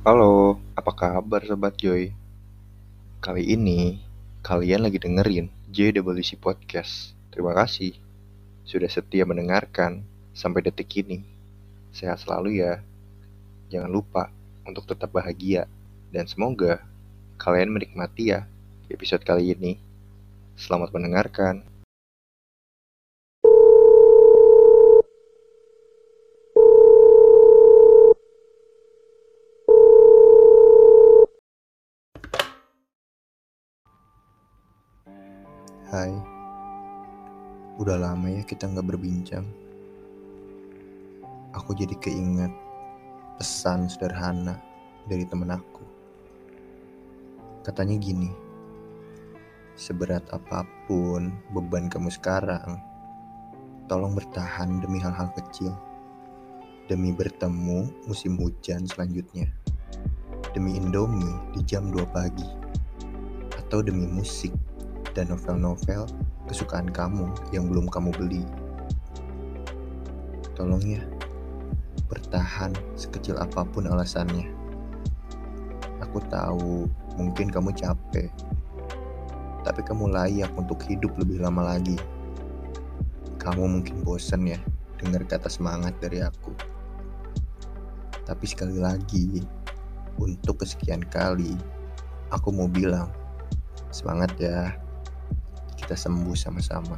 Halo, apa kabar Sobat Joy? Kali ini, kalian lagi dengerin JWC Podcast. Terima kasih sudah setia mendengarkan sampai detik ini. Sehat selalu ya. Jangan lupa untuk tetap bahagia. Dan semoga kalian menikmati ya episode kali ini. Selamat mendengarkan. Hai, udah lama ya kita nggak berbincang. Aku jadi keinget pesan sederhana dari temen aku. Katanya gini, seberat apa pun beban kamu sekarang, tolong bertahan demi hal-hal kecil. Demi bertemu musim hujan selanjutnya. Demi Indomie di jam 2 pagi. Atau demi musik dan novel-novel kesukaan kamu yang belum kamu beli. Tolong ya, bertahan sekecil apa pun alasannya. Aku tahu mungkin kamu capek, tapi kamu layak untuk hidup lebih lama lagi. Kamu mungkin bosan ya dengar kata semangat dari aku. Tapi sekali lagi, untuk kesekian kali, aku mau bilang, semangat ya kita sembuh sama-sama.